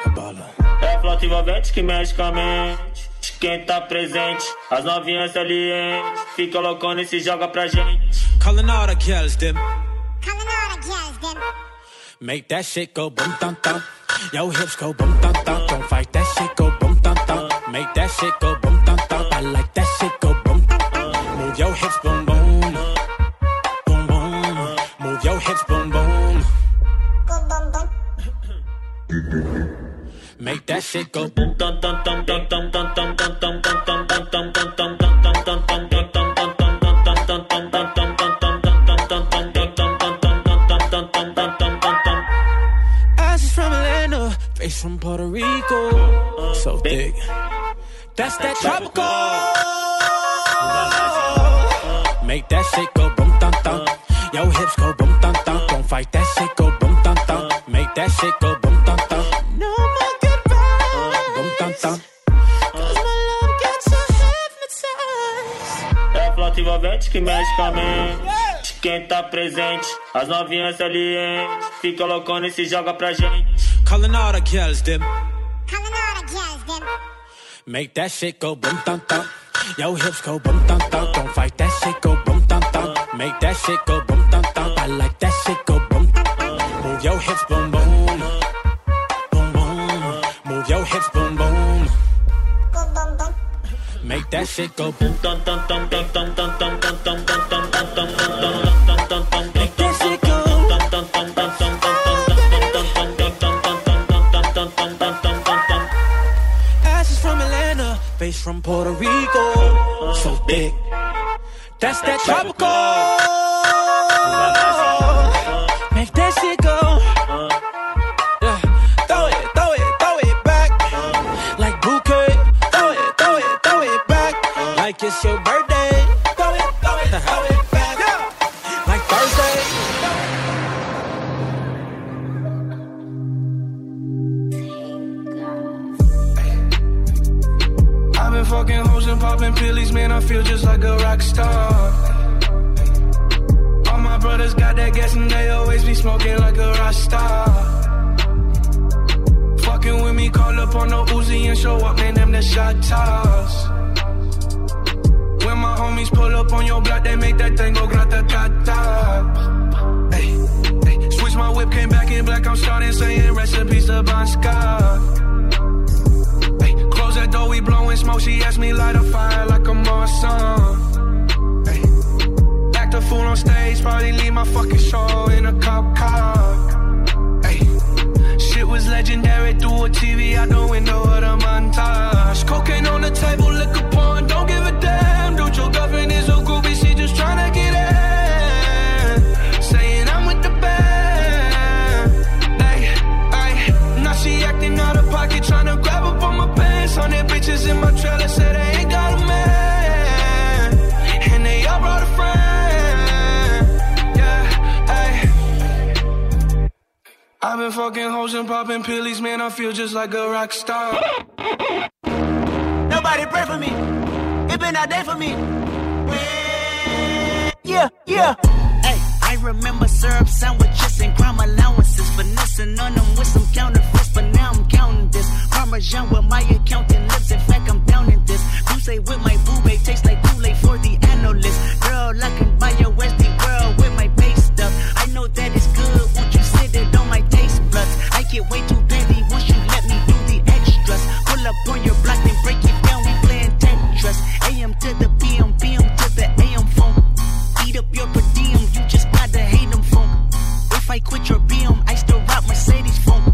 Abala. É a flauta envolvente que mexe com a mente. Quem tá presente, as novinhas salientes. Fica loucona e se joga pra gente. Calling all the girls, them. Make that shit go boom dum dum. Yo hips go boom dum dum. Don't fight that shit go boom dum dum. Make that shit go boom dum dum. I like that shit go boom. Move your hips boom boom. Boom boom. Move your hips boom boom. Make that shit go boom dum dum dum dum dum dum dum dum dum dum dum Big. That's that tropical. Make that shit go boom thum thum. Yo hips go boom thum thum. Don't fight that shit go boom thum thum. Make that shit go boom thum thum. No more goodbyes. Boom thum é thum. Envolvente que mexe com a mente. Quem tá presente, as novinhas ali, hein? Fica loucona e se joga pra gente. Calling all the girls, them. Make that shit go boom dum dum. Yo hips go boom dum dum. Don't fight that shit go boom dum dum. Make that shit go boom dum dum. I like that shit go boom. Move your hips boom boom. Boom boom. Move your hips boom boom. Make that shit go boom dum dum dum dum dum dum dum dum dum dum dum dum So thick. That's that tropical. TV out the window fucking hoes and popping pillies, man. I feel just like a rock star. Nobody pray for me. It been a day for me. Yeah, yeah. Hey, I remember syrup sandwiches and crime allowances. Finessing on them with some counterfeits, but now I'm counting this. Parmesan with my accountant lips. In fact, I'm down in this. You say with my boo tastes like Kool-Aid for the analyst. Girl, I can buy your Westie world with my base stuff. I know that it's good. Won't you get way too petty once you let me do the extras. Pull up on your block and break it down. We playing Tetris. AM to the PM, PM to the AM phone. Eat up your per diem. You just gotta hate them phone. If I quit your BM, I still rock Mercedes phone.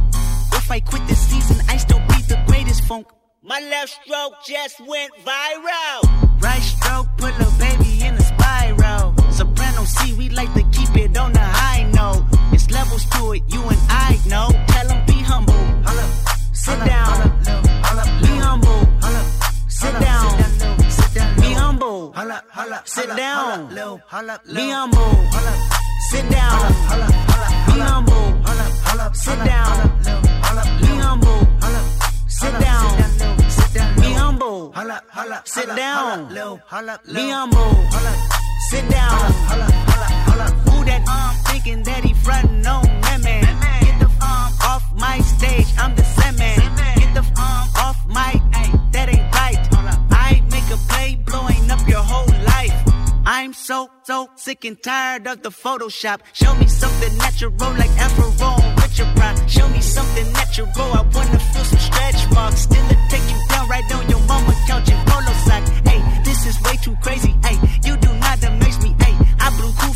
If I quit this season, I still be the greatest funk. My left stroke just went viral. Right stroke put a baby in a spiral. Soprano C, we like to keep it on the high levels to it, you and I know. Tell 'em be humble. Sit down. Be humble. Sit down. Be humble. Sit down. Be humble. Sit down. Be humble. Sit down. Be humble. Sit down. Be humble. Sit down. Be humble. Sit down. Who that um thinking that he frontin' on that man? Get the um off my stage. I'm the same man. Get the um off my that ain't right. I make a play blowing up your whole life. I'm so so sick and tired of the Photoshop. Show me something natural like Afro with your pride. Show me something natural. I wanna feel some stretch marks. Still it take you down right on your mama couch in polo sock. Hey, this is way too crazy. Hey, you do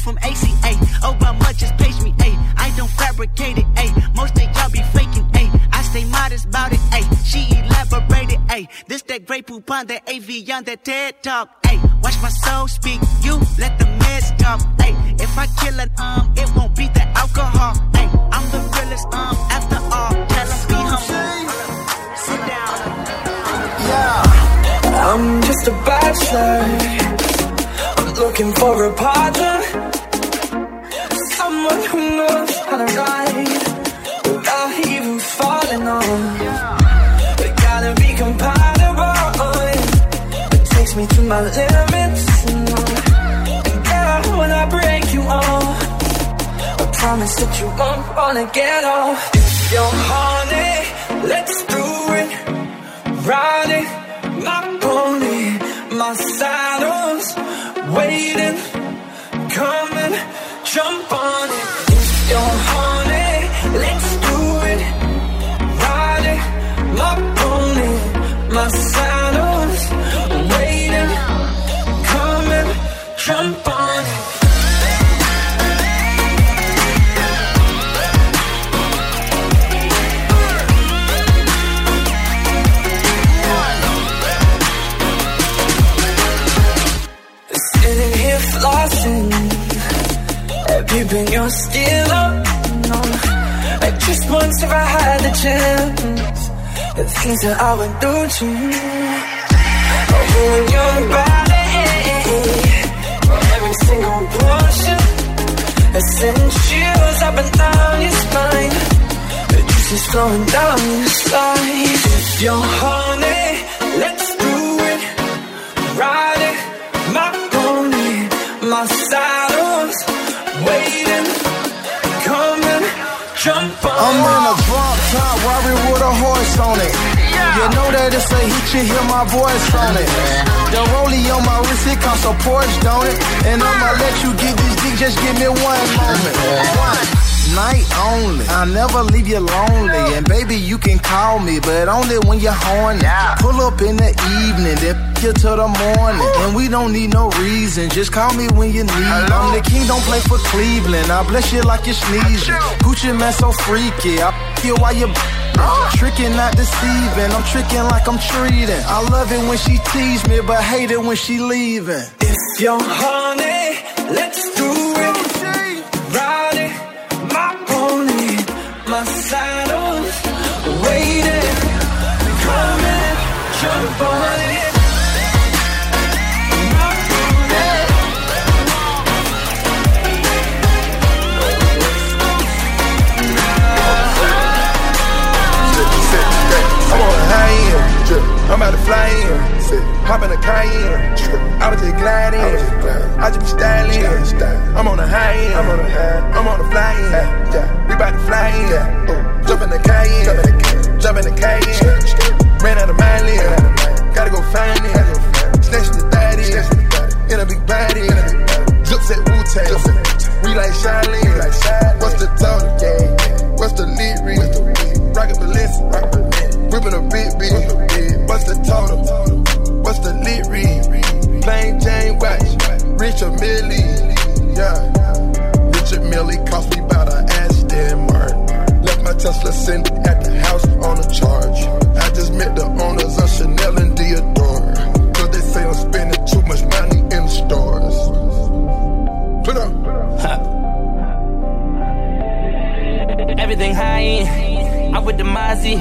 from ACA. Obama just page me. Hey, I don't fabricate it. Hey, most of y'all be faking. Hey, I stay modest about it. Hey, she elaborated. Hey, this that great poop on that AV on that TED talk. Hey, watch my soul speak. You let the meds talk. Hey, if I kill an um, it won't be the alcohol. Hey, I'm the realest um after all. Tell 'em be humble. Sit down. Yeah, I'm just a bachelor. Looking for a partner. Who knows how to ride without even falling. We gotta be compatible. It takes me to my limits. And girl, when I break you off, I promise that you won't wanna get off. Let's do it. Ride it, my pony, my saddle's still up. Like just once if I had the chance, the things that I would do to you. Oh, your body, every single portion, it sends chills up and down your spine. The juice is flowing down your spine. If you're horny, let's do it. Ride it, my pony, my saddle's waiting. Jump on. I'm in a drop top Rari with a horse on it. You know that it's a hit, you hear my voice on it. The rollie on my wrist, it costs a Porsche, don't it? And I'ma let you get this dick, just give me one moment. One night only. I never leave you lonely. And baby, you can call me, but only when you're horny. Pull up in the evening, then you till the morning. And we don't need no reason, just call me when you need. I'm the king, don't play for Cleveland. I bless you like you're sneezing. Gucci man so freaky. I you while you tricking, not deceiving. I'm tricking like I'm treating. I love it when she tease me, but hate it when she leaving. If you're horny, I'm on a high end. I'm about to fly in. Hop in a Cayenne. I was just gliding. I just be styling. I'm on a high end. I'm on a high. I'm on a fly in. We about to fly in. Jump in the Cayenne. Jump in the Cayenne. Ran out of my lane. Gotta go find it. Snatch the daddy. In a big body. Zips at Wu-Tang. We like Shaolin. What's the total? What's the read? Rocket Balenci. Whipping a big bitch. What's the total? What's the read? Plain Jane watch. Richard Mille. Yeah. Richard Mille cost me about an Aston Martin. My Tesla sitting at the house on a charge. I just met the owners of Chanel and Dior. Cause they say I'm spending too much money in the stores. Put up. Everything high end. I'm with the Mozzie.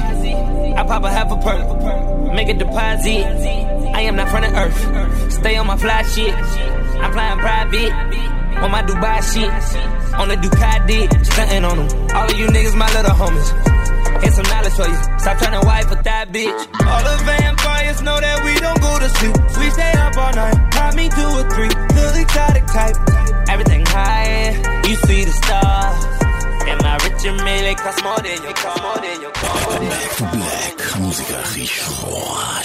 I pop a half a perk. Make a deposit. I am not from the earth. Stay on my fly shit. I'm flying private. On my Dubai shit. On the Ducati, stunting on them. All of you niggas, my little homies. Here's some knowledge for you. Stop trying to wipe with that bitch. All the vampires know that we don't go to sleep. We stay up all night. Pop me two or three. Little exotic type. Everything high, you see the stars. And my Richard Mille cost more than your car. More than your car. Black, musica הכי שחורה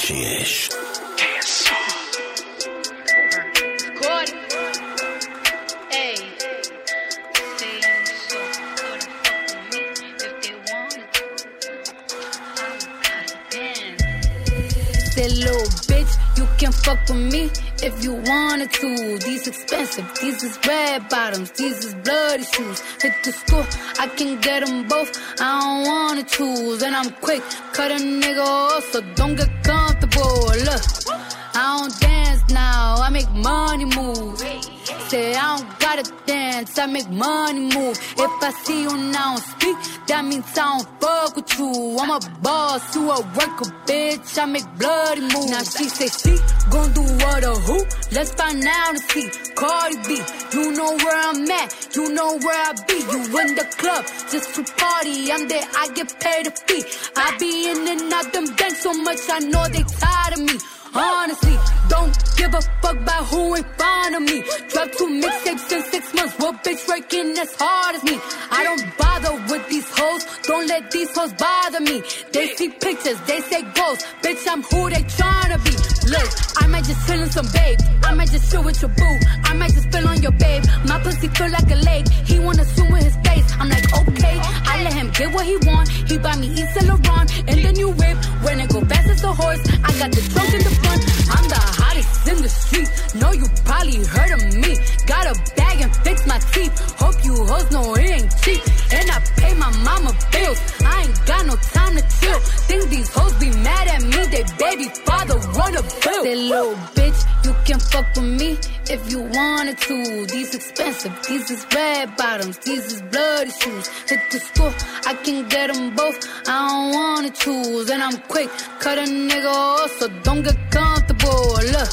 Say little bitch, you can fuck with me if you wanted to. These expensive, these is red bottoms, these is bloody shoes. Hit the store, I can get them both. I don't wanna choose, and I'm quick, cut a nigga off, so don't get comfortable. Look, I don't dance now, I make money move. I don't gotta dance, I make money move. If I see you now speak, that means I don't fuck with you. I'm a boss, you a worker, bitch. I make bloody moves. Now she say she gon' do what or who? Let's find out and see. Cardi B, you know where I'm at, you know where I be. You in the club just to party. I'm there, I get paid a fee. I be in and out them banks so much, I know they tired of me. Honestly, don't give a fuck about who in front of me. Drop two mixtapes in six months. What bitch working as hard as me? I don't bother with these hoes. Don't let these hoes bother me. They see pictures, they say ghosts. Bitch, I'm who they tryna be. Look, I might just chill in some babe. I might just chill with your boo. I might just spill on your babe. My pussy feel like a lake. He wanna swim with his face. I'm like, okay. I let him get what he want. He buy me Yves Saint Laurent and the new whip. When it go fast as a horse, I got the trunk in the front. I'm the hottest in the street. Know you probably heard of me. Got a bag and fix my teeth. Hope you hoes know it ain't cheap. And I pay my mama bills. I ain't got no time to chill. Think these hoes be mad at me. They baby father wanna. That little bitch, you can fuck with me if you wanted to. These expensive, these is red bottoms, these is bloody shoes. Hit the school, I can get them both. I don't wanna choose, and I'm quick. Cut a nigga off, so don't get comfortable. Look,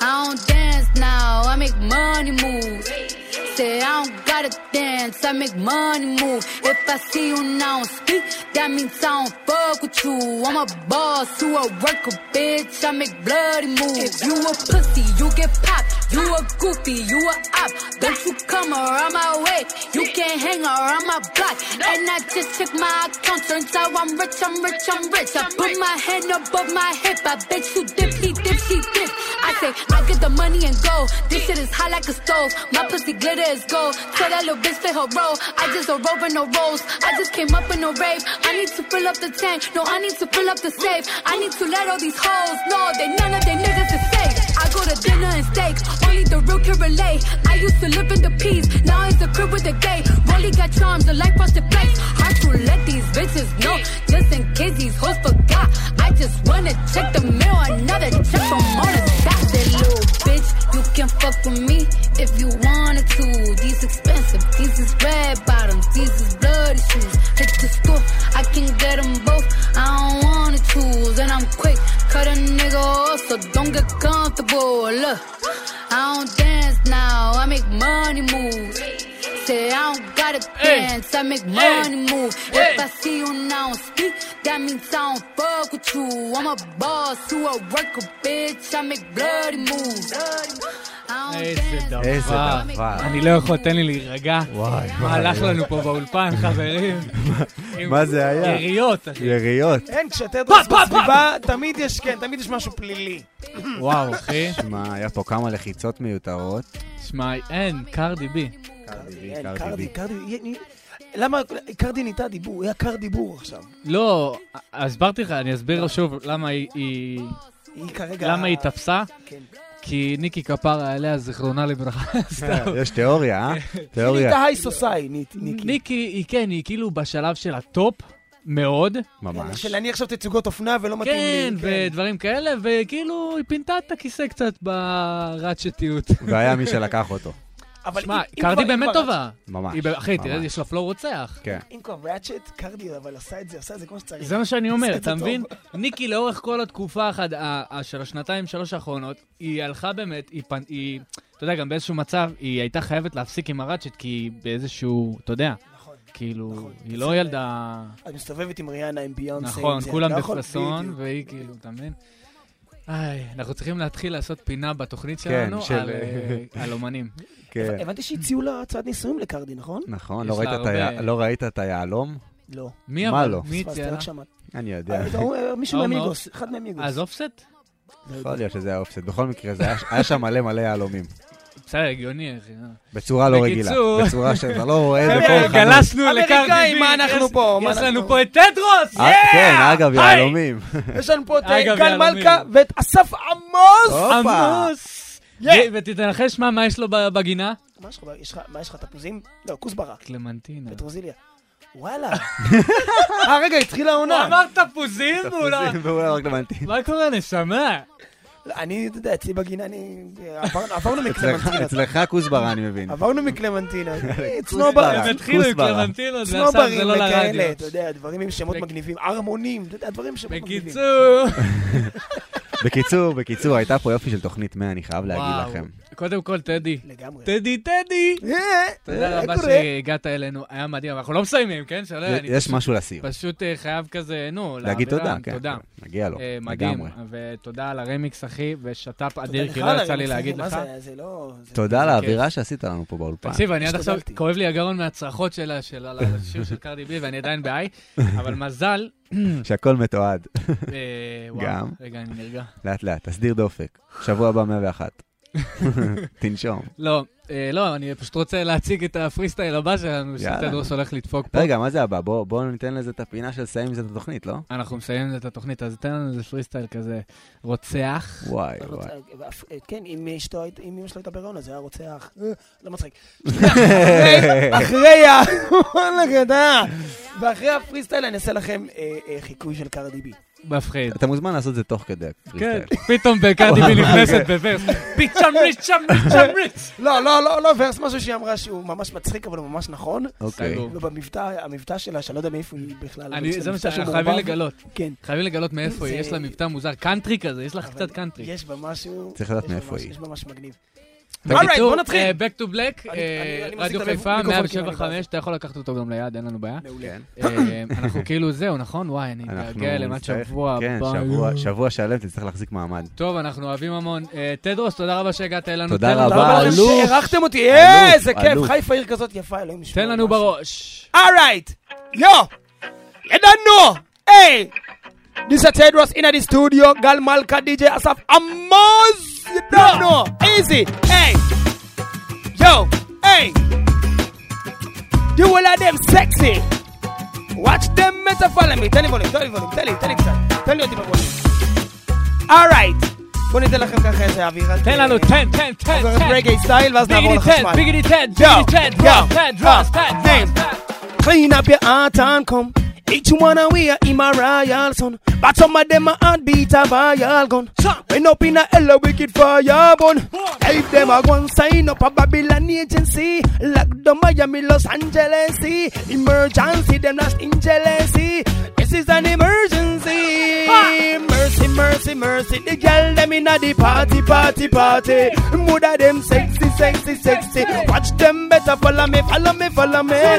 I don't dance now, I make money move. Say I don't gotta dance, I make money move. If I see you now speak, that means I don't fuck with you. I'm a boss, you a worker, bitch. I make bloody moves. If you a pussy, you get popped. You a goofy, you a op. Don't you come around my way. You can't hang around my block. And I just check my account. Turns out I'm rich, I'm rich, I'm rich. I put my hand above my hip. I bet you dip, he dip, she dip. I say, I get the money and go. This shit is hot like a stove. My pussy glitter is gold. Tell that little bitch play her role. I just a rover, no rolls. I just came up in a rave. I need to fill up the tank. No, I need to fill up the safe. I need to let all these hoes know that none of they niggas is safe. Go to dinner and steak. Only the real can relate. I used to live in the peace. Now it's a crib with a gay. Rolly got charms, the life frosted flakes. Hard to let these bitches know. Just in case these hoes forgot. I just wanna check the mail. Another check from all the. That little bitch, you can fuck with me if you wanted to. These expensive, these is red bottoms, these is bloody shoes. Hit the store, I can get them both. I don't wanna choose, and I'm quick. Cut a nigga off, so don't get comfortable. Look, I don't dance now, I make money move. Say I don't gotta dance, I make money move. If I see you now speak, that means I don't fuck with you. I'm a boss, you a worker, bitch. I make bloody moves. איזה דבר. איזה דבר. אני לא יכול, תן לי להירגע. וואי, מה הלך. לנו פה באולפן, חברים? מה זה היה? יריות, אחי. יריות. אין, כשהטטרוס בסביבה, תמיד יש, כן, תמיד יש משהו פלילי. וואו, אחי. שמע, היה פה כמה לחיצות מיותרות. שמע, אין, קרדי בי. קרדי קרדי קרדי, י- י- למה קרדי נהייתה דיבור? הוא היה קר דיבור עכשיו. לא, הסברתי לך, אני אסביר שוב למה היא- היא... היא כרגע... למה היא תפסה? כן. כי ניקי כפרה עליה, זיכרונה לברכה. סתם. יש תיאוריה, אה? היא תיאוריה. נהייתה היי סוסאי, ניקי. ניקי, היא כן, היא כאילו בשלב של הטופ, מאוד. ממש. של אני עכשיו תצוגות אופנה ולא מתאים לי. כן, ודברים כאלה, וכאילו היא פינתה את הכיסא קצת בראצ'טיות. והיה מי שלקח אותו. אבל שמע, אם- אם קרדי כבר- אם באמת טובה. ממש, היא אחי, תראה. יש לה פלואו רוצח. כן. אם כבר ראצ'ט, קרדי אבל עשה את זה, עשה את זה כמו שצריך. זה מה שאני אומר, אתה. מבין? ניקי לאורך כל התקופה אחת, של השנתיים, שלוש האחרונות, היא הלכה באמת, היא פנ... היא, אתה יודע, גם באיזשהו מצב, היא הייתה חייבת להפסיק עם הראצ'ט, כי היא באיזשהו, אתה יודע, נכון. כאילו, היא לא ילדה... את מסתובבת עם ריאנה, עם ביונסה. נכון, עם זה, כולם לא בדיוק. והיא כאילו, אתה מבין? איי, אנחנו צריכים להתחיל לעשות פינה בתוכנית כן, שלנו של- על, אה, על אומנים. כן. הבנתי שהציעו לה הצעת נישואים לקרדי, נכון? נכון, לא ראית לה את הרבה- ה- לא ראית את היהלום? לא. מי מה אבל? לא? מי הציע לה? אני יודע. אה, אה, מישהו ההוא מהמיגוס, אחד מהמיגוס. אז אופסט? יכול להיות שזה היה אופסט. בכל מקרה, זה היה- היה שם מלא מלא יהלומים. בסדר, הגיוני, אחי. אה. בצורה לא רגילה. בצורה שאתה לא רואה בכל חנות. גלשנו לקרדי אמריקאים, בי. מה אנחנו פה? מה יש לנו פה את טדרוס! אה, כן, אגב! יהלומים. יש לנו פה את אה, גל. מלכה ואת אסף עמוס! עמוס! ותתנחש מה, מה יש לו בגינה? מה יש לך? מה יש לך? תפוזים? לא, כוסברה. קלמנטינה. פטרוזיליה. וואלה. אה, רגע, התחילה הוא העונה. אמר תפוזים לא... תפוזים ואולי רק למנטין. מה קורה, נשמה? אני, אתה יודע, אצלי בגינה, אני... עברנו- מקלמנטינה. אצלך כוסברה, אני מבין. עברנו מקלמנטינה. כוסברה. צנוברים. הם התחילו עם כוסברה. קלמנטינות, ועכשיו זה צנוברים לא וכאלה, לרדיו. אתה יודע, דברים עם שמות מגניבים. ערמונים, אתה יודע, דברים עם שמות מגניבים. בקיצור, בקיצור, בקיצור, הייתה פה יופי של תוכנית 100, אני חייב להגיד. לכם. קודם כל, טדי. לגמרי. טדי, טדי. תודה אה, רבה. שהגעת אלינו, היה מדהים, אבל אנחנו לא מסיימים, כן? יש משהו לסיום. פשוט אה, חייב כזה, נו, להגיד תודה, כן, תודה. כן, מגיע לו, אה, מדהים, לגמרי. ותודה על הרמיקס, אחי, ושת"פ אדיר, כי לא יצא לי להגיד לך. לא... תודה על האווירה שעשית לנו פה באולפן. תקשיב, אני עד עכשיו. כואב לי הגרון מהצרחות שלה, של השיר של קרדי בי, ואני עדיין בהיי, אבל מזל, שהכל מתועד. אה, וואו, גם. רגע, אני נרגע. לאט לאט, תסדיר דופק. שבוע הבא 101. תנשום. לא, אה, לא, אני פשוט רוצה להציג את הפרי סטייל הבא שלנו. שטדרוס הולך לדפוק פה. רגע, מה זה הבא? בואו בוא ניתן לזה את הפינה של לסיים את התוכנית, לא? אנחנו מסיימים את התוכנית, אז תן לנו איזה פרי סטייל כזה רוצח. וואי, וואי. רוצה- אה, כן, אם אשתו, אם אמא שלו הייתה בהיריון, אז היה רוצח. אה, לא מצחיק. אחרי ה... ואחרי הפרי סטייל אני אעשה לכם אה, אה, חיקוי של קרדי בי. מפחיד. אתה מוזמן לעשות את זה תוך כדי כן. פתאום בקרדי בי נכנסת בוורס. פיצ'מריץ, צ'מריץ, צ'מריץ. לא, לא, לא, לא, ורס משהו שהיא אמרה שהוא ממש מצחיק, אבל הוא ממש נכון. אוקיי. ובמבטא, המבטא שלה, שאני לא יודע מאיפה היא בכלל. זה מה שאנחנו חייבים. לגלות. כן. חייבים לגלות מאיפה היא, יש לה מבטא מוזר, קאנטרי כזה, יש לך קצת קאנטרי. יש בה משהו... צריך לדעת מאיפה היא. יש בה משהו מגניב. בקיצור, אולרייט, בוא נתחיל. אה, Back to Black, אה, רדיו חיפה, המיקרופון כי אני 175, אתה יכול לקחת אותו גם ליד, אין לנו בעיה. מעולה. כן. אה, אנחנו כאילו זהו, נכון? וואי, אני אנחנו מתגעגע אליהם עד נצטרך- שבוע כן, הבא. שבוע- שבוע שלם תצטרך להחזיק מעמד. טוב, אנחנו אוהבים המון. טדרוס, תודה רבה שהגעת אלינו. תודה רבה, תודה רבה לכם אלוף. שאירחתם אותי, אלוף, איזה כיף, אלוף. חיפה עיר כזאת יפה, אלוהים ישמור. תן לנו. בראש. Alright, yo, you don't know, hey, this is Tedros in the studio, Gal Malka, DJ Asaf Amos, you don't know, easy, hey, yo, hey, the whole of them sexy, watch them better follow me, תן לי ווליום, תן לי ווליום, תן לי, תן לי קצת, תן לי אותי בווליום. Alright, בוא ניתן לכם ככה איזה אווירה. תן לנו, תן, תן, תן, אווירת תן. רגעי סטייל, ואז נעבור ביגידי לחשמל. תן, ביגידי תן, Yo, ביגידי תן, yo, דרוס, תן, דרוס, uh, תן, name. דרוס, תן. Clean up your heart and come. Each one of we are in my royal son. But some of them a heartbeat a royal gun. When up in a hella wicked fire bun. If them a go and sign up a Babylon agency. Lock down Miami, Los Angeles. see. Emergency, them lost in jealousy. This is an emergency. Mercy, mercy, mercy. The girl them in a the party, party, party. Mother them sexy, sexy, sexy. Watch them better follow me, follow me, follow me.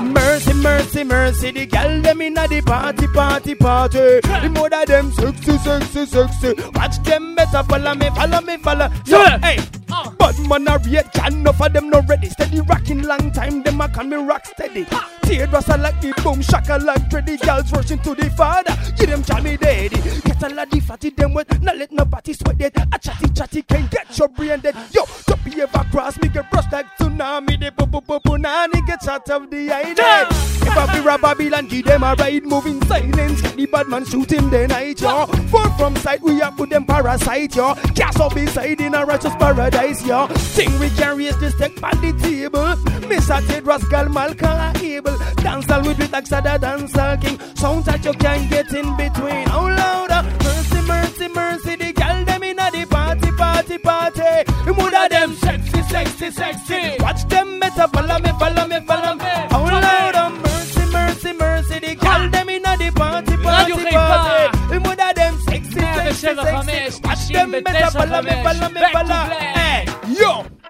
Mercy, mercy, mercy. The girl them in the party, party, party. The mother them sexy, sexy, sexy. Watch them better follow me, follow me, follow. So, hey. Ah. But man a rate can enough of them no ready Steady rocking long time them a can me rock steady Teardrops are like the boom shaka like dready Girls rushing to the father. Give them me daddy. Get a lot of fatty them wet Not let nobody sweat it. A chatty chatty can get your brain dead. Yo, don't be ever cross me get brush like tsunami. The boo boo boo nanny get shot of the eye If I be a Babylon give them a ride Moving silence. Get the bad man shoot him the night yo. Far from sight we have put them parasite yo. Cast up beside in a righteous paradise yo. Thing we can raise the step on the table Mr. Ted Rascal Malcolm able soul. Dancehall with the taxa the dancehall king. Sounds that you can't get in between. Oh louder, uh, mercy, mercy, mercy. The girl them inna the party, party, party. The mood of them sexy, sexy, sexy. Watch them better follow me, follow me, follow me. Oh louder, uh, mercy, mercy, mercy. The girl them inna the party, party, party. The mood of them sexy, sexy, sexy. Watch them better follow me, follow me, follow me. Hey, yo.